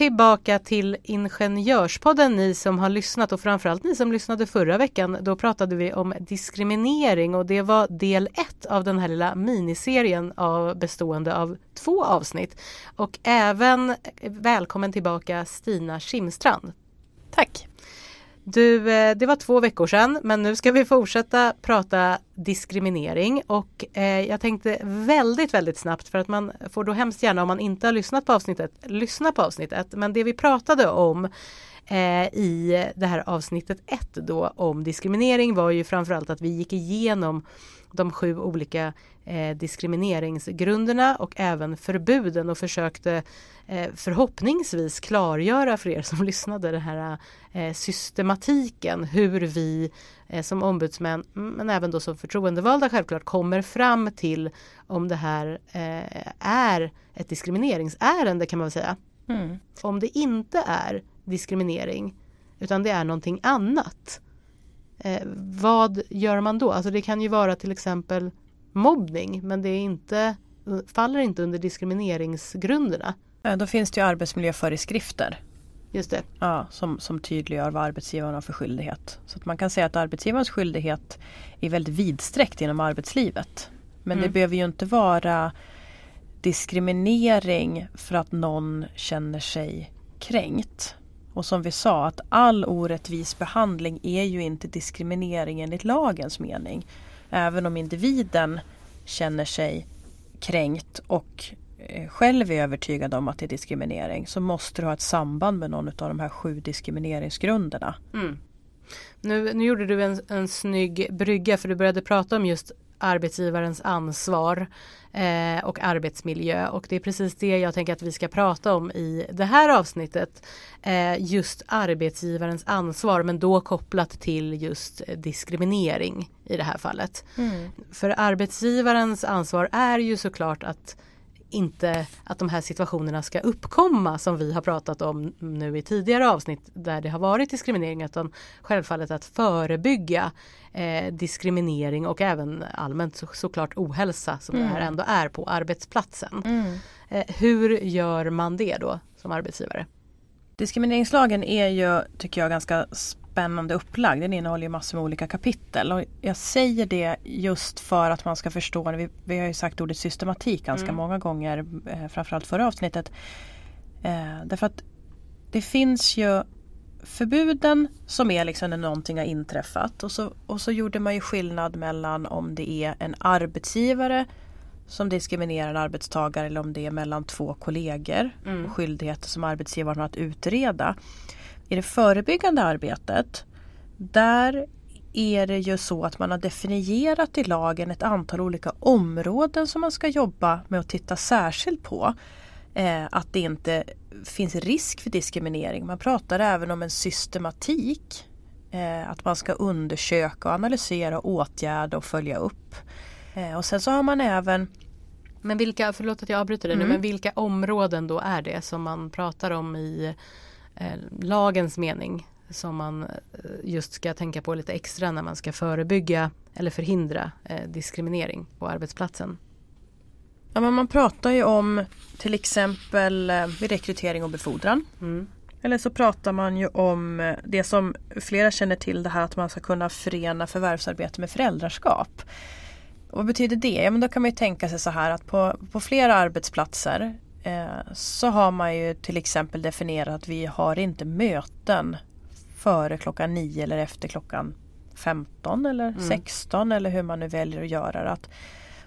Tillbaka till Ingenjörspodden ni som har lyssnat och framförallt ni som lyssnade förra veckan. Då pratade vi om diskriminering och det var del ett av den här lilla miniserien av, bestående av två avsnitt. Och även eh, välkommen tillbaka Stina Kimstrand. Tack! Du, eh, det var två veckor sedan men nu ska vi fortsätta prata diskriminering och eh, jag tänkte väldigt, väldigt snabbt för att man får då hemskt gärna om man inte har lyssnat på avsnittet, lyssna på avsnittet. Men det vi pratade om eh, i det här avsnittet ett då om diskriminering var ju framförallt att vi gick igenom de sju olika eh, diskrimineringsgrunderna och även förbuden och försökte eh, förhoppningsvis klargöra för er som lyssnade den här eh, systematiken hur vi eh, som ombudsmän men även då som förtroendevalda självklart kommer fram till om det här eh, är ett diskrimineringsärende kan man säga. Mm. Om det inte är diskriminering utan det är någonting annat Eh, vad gör man då? Alltså det kan ju vara till exempel mobbning men det är inte, faller inte under diskrimineringsgrunderna. Ja, då finns det ju arbetsmiljöföreskrifter. Just det. Ja, som, som tydliggör vad arbetsgivaren har för skyldighet. Så att man kan säga att arbetsgivarens skyldighet är väldigt vidsträckt inom arbetslivet. Men mm. det behöver ju inte vara diskriminering för att någon känner sig kränkt. Och som vi sa att all orättvis behandling är ju inte diskriminering enligt lagens mening. Även om individen känner sig kränkt och eh, själv är övertygad om att det är diskriminering så måste det ha ett samband med någon av de här sju diskrimineringsgrunderna. Mm. Nu, nu gjorde du en, en snygg brygga för du började prata om just arbetsgivarens ansvar eh, och arbetsmiljö och det är precis det jag tänker att vi ska prata om i det här avsnittet. Eh, just arbetsgivarens ansvar men då kopplat till just diskriminering i det här fallet. Mm. För arbetsgivarens ansvar är ju såklart att inte att de här situationerna ska uppkomma som vi har pratat om nu i tidigare avsnitt där det har varit diskriminering utan självfallet att förebygga eh, diskriminering och även allmänt så, såklart ohälsa som mm. det här ändå är på arbetsplatsen. Mm. Eh, hur gör man det då som arbetsgivare? Diskrimineringslagen är ju, tycker jag, ganska spännande upplagd. Den innehåller ju massor med olika kapitel. Och jag säger det just för att man ska förstå. Vi, vi har ju sagt ordet systematik ganska mm. många gånger. Eh, framförallt förra avsnittet. Eh, därför att det finns ju förbuden som är liksom när någonting har inträffat. Och så, och så gjorde man ju skillnad mellan om det är en arbetsgivare som diskriminerar en arbetstagare eller om det är mellan två kollegor. Mm. Och skyldigheter som arbetsgivaren har att utreda. I det förebyggande arbetet där är det ju så att man har definierat i lagen ett antal olika områden som man ska jobba med att titta särskilt på. Eh, att det inte finns risk för diskriminering. Man pratar även om en systematik. Eh, att man ska undersöka, och analysera, åtgärda och följa upp. Eh, och sen så har man även Men vilka, förlåt att jag avbryter dig mm. nu, men vilka områden då är det som man pratar om i lagens mening som man eh, just ska tänka på lite extra när man ska förebygga eller förhindra eh, diskriminering på arbetsplatsen? Ja, men man pratar ju om till exempel eh, vid rekrytering och befordran. Mm. Eller så pratar man ju om eh, det som flera känner till det här att man ska kunna förena förvärvsarbete med föräldraskap. vad betyder det? Ja, men då kan man ju tänka sig så här att på, på flera arbetsplatser eh, så har man ju till exempel definierat att vi har inte möten före klockan 9 eller efter klockan 15 eller mm. 16 eller hur man nu väljer att göra det. Att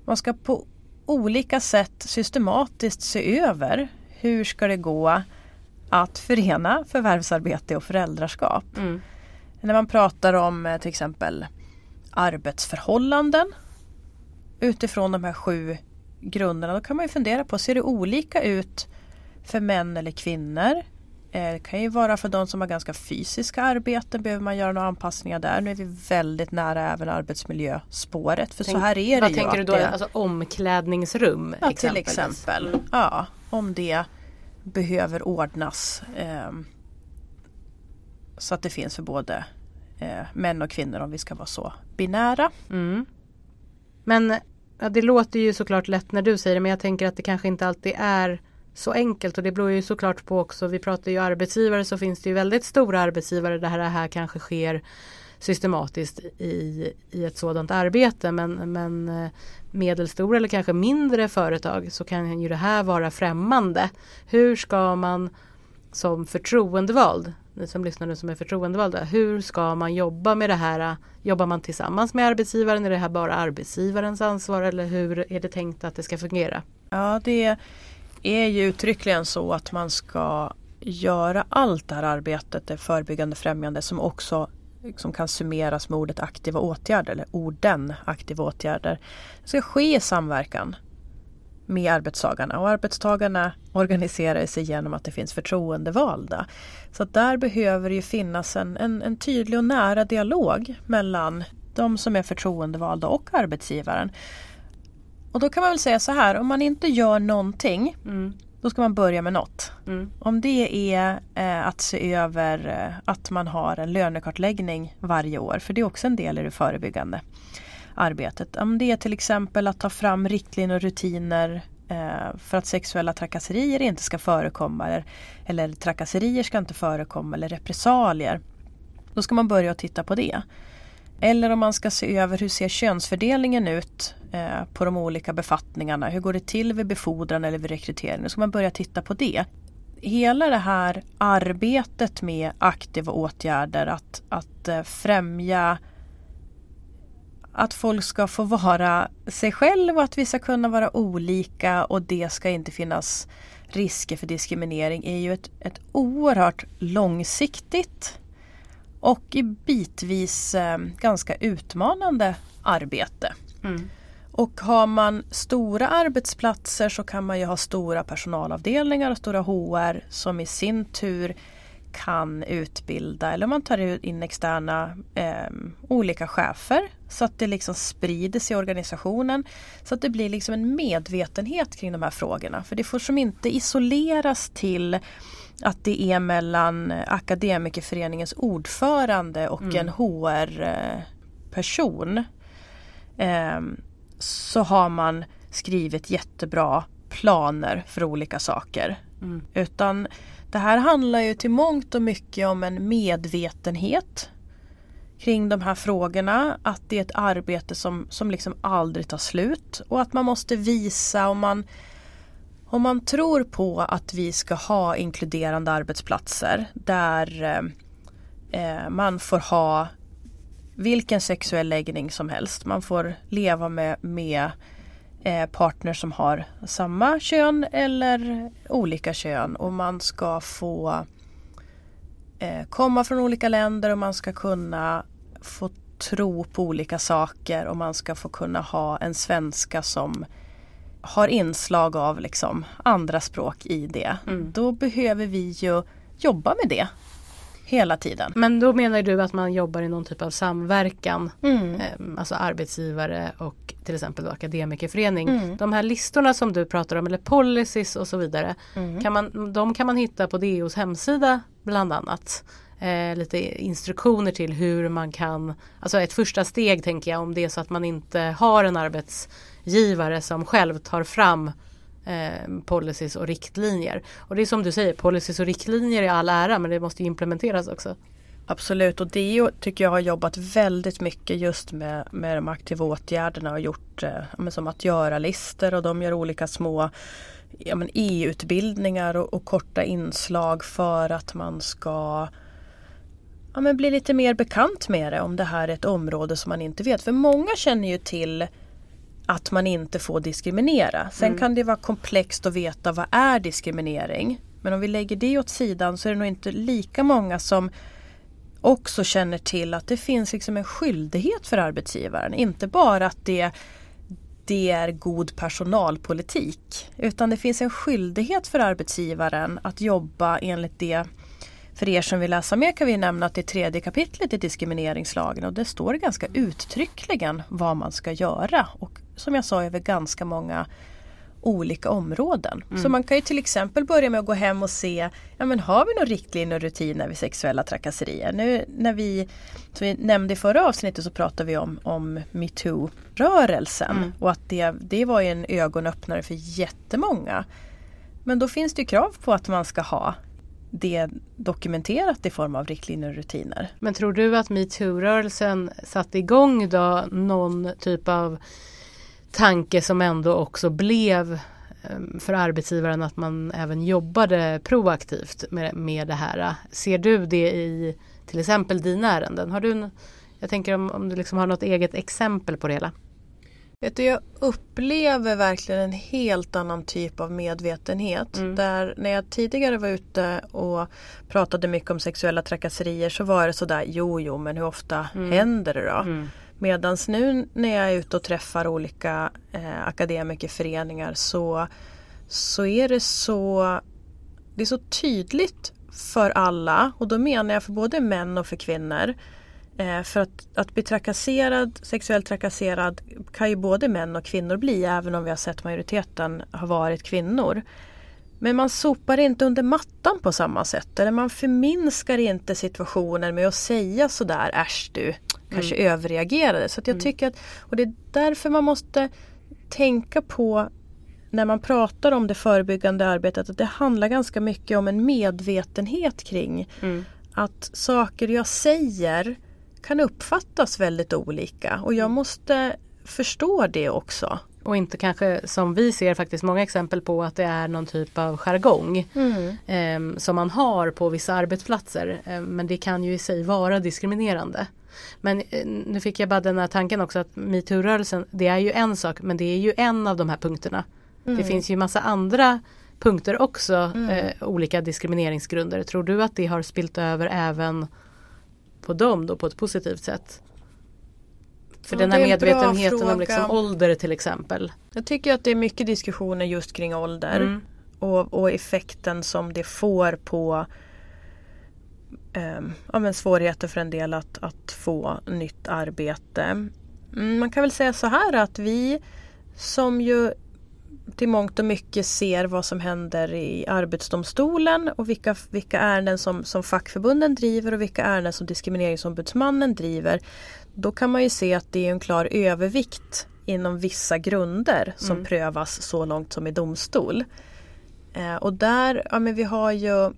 man ska på olika sätt systematiskt se över hur ska det gå att förena förvärvsarbete och föräldraskap. Mm. När man pratar om eh, till exempel arbetsförhållanden utifrån de här sju grunderna då kan man ju fundera på, ser det olika ut för män eller kvinnor? Eh, det kan ju vara för de som har ganska fysiska arbeten, behöver man göra några anpassningar där. Nu är vi väldigt nära även arbetsmiljöspåret. För Tänk, så här är det vad ju. Tänker du då? Det, alltså omklädningsrum? Ja, till exempel. Mm. Ja, om det behöver ordnas. Eh, så att det finns för både eh, män och kvinnor om vi ska vara så binära. Mm. Men ja, det låter ju såklart lätt när du säger det men jag tänker att det kanske inte alltid är så enkelt och det beror ju såklart på också, vi pratar ju arbetsgivare så finns det ju väldigt stora arbetsgivare där det här kanske sker systematiskt i, i ett sådant arbete men, men eh, medelstora eller kanske mindre företag så kan ju det här vara främmande. Hur ska man som förtroendevald, ni som lyssnar nu som är förtroendevalda, hur ska man jobba med det här? Jobbar man tillsammans med arbetsgivaren? Är det här bara arbetsgivarens ansvar eller hur är det tänkt att det ska fungera? Ja, det är ju uttryckligen så att man ska göra allt det här arbetet, det förebyggande främjande som också som kan summeras med ordet aktiva åtgärder eller orden aktiva åtgärder. Det ska ske i samverkan med arbetstagarna och arbetstagarna organiserar sig genom att det finns förtroendevalda. Så där behöver det finnas en, en, en tydlig och nära dialog mellan de som är förtroendevalda och arbetsgivaren. Och då kan man väl säga så här, om man inte gör någonting mm. då ska man börja med något. Mm. Om det är eh, att se över eh, att man har en lönekartläggning varje år, för det är också en del i det förebyggande arbetet. Om det är till exempel att ta fram riktlinjer och rutiner eh, för att sexuella trakasserier inte ska förekomma eller, eller trakasserier ska inte förekomma eller repressalier. Då ska man börja titta på det. Eller om man ska se över hur ser könsfördelningen ut eh, på de olika befattningarna. Hur går det till vid befordran eller vid rekrytering? Då ska man börja titta på det. Hela det här arbetet med aktiva åtgärder, att, att eh, främja att folk ska få vara sig själv och att vi ska kunna vara olika och det ska inte finnas risker för diskriminering är ju ett, ett oerhört långsiktigt och i bitvis eh, ganska utmanande arbete. Mm. Och har man stora arbetsplatser så kan man ju ha stora personalavdelningar och stora HR som i sin tur kan utbilda eller man tar in externa eh, olika chefer så att det liksom sprider sig i organisationen. Så att det blir liksom en medvetenhet kring de här frågorna. För det får som inte isoleras till att det är mellan Akademikerföreningens ordförande och mm. en HR-person. Eh, så har man skrivit jättebra planer för olika saker. Mm. Utan det här handlar ju till mångt och mycket om en medvetenhet kring de här frågorna. Att det är ett arbete som, som liksom aldrig tar slut och att man måste visa om man om man tror på att vi ska ha inkluderande arbetsplatser där eh, eh man får ha vilken sexuell läggning som helst. Man får leva med, med eh, partner som har samma kön eller olika kön och man ska få eh, komma från olika länder och man ska kunna få tro på olika saker och man ska få kunna ha en svenska som har inslag av liksom andra språk i det. Mm. Då behöver vi ju jobba med det hela tiden. Men då menar du att man jobbar i någon typ av samverkan, mm. eh, alltså arbetsgivare och till exempel akademikerförening. Mm. De här listorna som du pratar om eller policies och så vidare, mm. kan man, de kan man hitta på DOs hemsida bland annat. Eh, lite instruktioner till hur man kan, alltså ett första steg tänker jag om det är så att man inte har en arbetsgivare som själv tar fram eh, policies och riktlinjer. Och det är som du säger, policies och riktlinjer är all ära men det måste implementeras också. Absolut och DO tycker jag har jobbat väldigt mycket just med, med de aktiva åtgärderna och gjort eh, som att göra-listor och de gör olika små ja, e-utbildningar och, och, korta inslag för att man ska ja, men bli lite mer bekant med det om det här är ett område som man inte vet. För många känner ju till att man inte får diskriminera. Sen mm. kan det vara komplext att veta vad är diskriminering. Men om vi lägger det åt sidan så är det nog inte lika många som också känner till att det finns liksom en skyldighet för arbetsgivaren. Inte bara att det, det är god personalpolitik utan det finns en skyldighet för arbetsgivaren att jobba enligt det för er som vill läsa mer kan vi nämna att det är tredje kapitlet i diskrimineringslagen och det står ganska uttryckligen vad man ska göra. Och som jag sa över ganska många olika områden. Mm. Så man kan ju till exempel börja med att gå hem och se, ja men har vi några riktlinjer och rutiner vid sexuella trakasserier? Nu när vi, som vi nämnde i förra avsnittet så pratade vi om, om metoo-rörelsen mm. och att det, det var en ögonöppnare för jättemånga. Men då finns det krav på att man ska ha det dokumenterat i form av riktlinjer och rutiner. Men tror du att metoo-rörelsen satte igång då någon typ av tanke som ändå också blev ehm, för arbetsgivaren att man även jobbade proaktivt med, med det här. Ser du det i till exempel dina ärenden? Har du, jag tänker om, om du liksom har något eget exempel på det hela? Vet du, jag upplever verkligen en helt annan typ av medvetenhet. Mm. Där när jag tidigare var ute och pratade mycket om sexuella trakasserier så var det sådär, jo jo men hur ofta mm. händer det då? Mm. Medan nu när jag är ute och träffar olika eh, akademikerföreningar så, så är det så det är så tydligt för alla och då menar jag för både män och för kvinnor. Eh, för att, att bli trakasserad, sexuellt trakasserad kan ju både män och kvinnor bli även om vi har sett majoriteten har varit kvinnor. Men man sopar inte under mattan på samma sätt eller man förminskar inte situationen med att säga sådär äsch du kanske mm. överreagerade. Så jag mm. tycker att, och det är därför man måste tänka på när man pratar om det förebyggande arbetet att det handlar ganska mycket om en medvetenhet kring mm. att saker jag säger kan uppfattas väldigt olika och jag mm. måste förstå det också. Och inte kanske som vi ser faktiskt många exempel på att det är någon typ av jargong mm. eh, som man har på vissa arbetsplatser. Eh, men det kan ju i sig vara diskriminerande. Men eh, nu fick jag bara den här tanken också att metoo-rörelsen det är ju en sak men det är ju en av de här punkterna. Mm. Det finns ju massa andra punkter också, mm. eh, olika diskrimineringsgrunder. Tror du att det har spilt över även på dem då på ett positivt sätt? För den här medvetenheten om liksom ålder till exempel. Jag tycker att det är mycket diskussioner just kring ålder. Mm. Och, och, effekten som det får på um, ja, men svårigheter för en del att, att få nytt arbete. Mm, man kan väl säga så här att vi som ju till mångt och mycket ser vad som händer i Arbetsdomstolen och vilka, vilka ärenden som, som fackförbunden driver och vilka ärenden som Diskrimineringsombudsmannen driver. Då kan man ju se att det är en klar övervikt inom vissa grunder som mm. prövas så långt som i domstol. Eh, och där, ja men vi har ju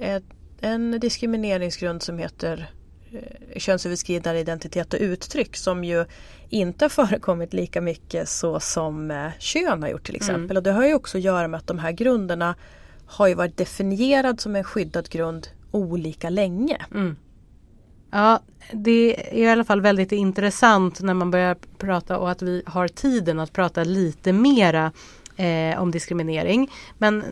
ett, en diskrimineringsgrund som heter eh, könsöverskridande identitet och uttryck som ju inte har förekommit lika mycket så som eh, kön har gjort till mm. exempel. Mm. Och det har ju också att göra med att de här grunderna har ju varit definierad som en skyddad grund olika länge. Mm. Ja, det är i alla fall väldigt intressant när man börjar prata och att vi har tiden att prata lite mera eh, om diskriminering. Men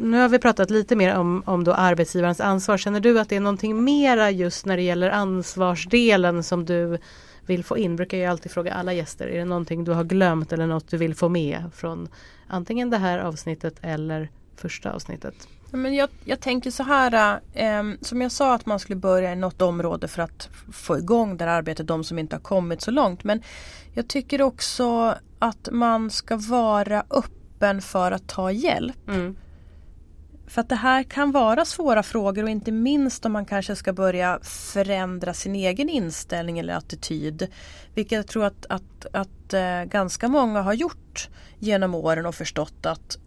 nu har vi pratat lite mer om, om då arbetsgivarens ansvar. Känner du att det är någonting mera just när det gäller ansvarsdelen som du vill få in? Brukar jag alltid fråga alla gäster. Är det någonting du har glömt eller något du vill få med från antingen det här avsnittet eller första avsnittet? Men jag, jag tänker så här, eh, som jag sa att man skulle börja i något område för att få igång det här arbetet, de som inte har kommit så långt. Men jag tycker också att man ska vara öppen för att ta hjälp. Mm. För att det här kan vara svåra frågor och inte minst om man kanske ska börja förändra sin egen inställning eller attityd. Vilket jag tror att, att, att äh, ganska många har gjort genom åren och förstått att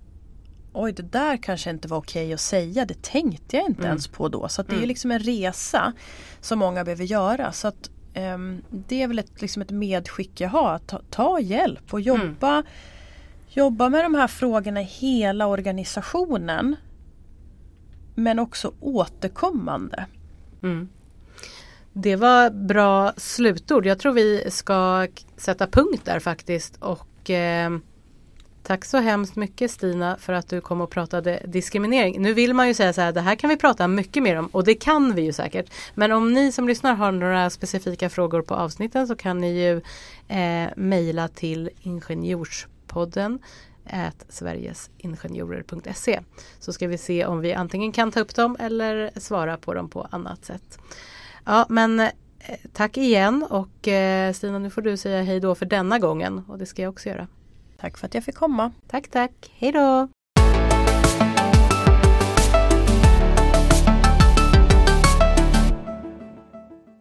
oj det där kanske inte var okej att säga, det tänkte jag inte mm. ens på då. Så det är mm. liksom en resa som många behöver göra. Så att, um, Det är väl ett, liksom ett medskick jag har, ta, ta hjälp och jobba, mm. jobba med de här frågorna i hela organisationen. Men också återkommande. Mm. Det var bra slutord. Jag tror vi ska sätta punkt där faktiskt. Och eh, Tack så hemskt mycket Stina för att du kom och pratade diskriminering. Nu vill man ju säga så här, det här kan vi prata mycket mer om och det kan vi ju säkert. Men om ni som lyssnar har några specifika frågor på avsnitten så kan ni ju eh, mejla till ingenjorspodden sverigesingenjorer.se så ska vi se om vi antingen kan ta upp dem eller svara på dem på annat sätt. Ja men eh, tack igen och eh, Stina nu får du säga hej då för denna gången och det ska jag också göra. Tack för att jag fick komma. Tack, tack. Hej då!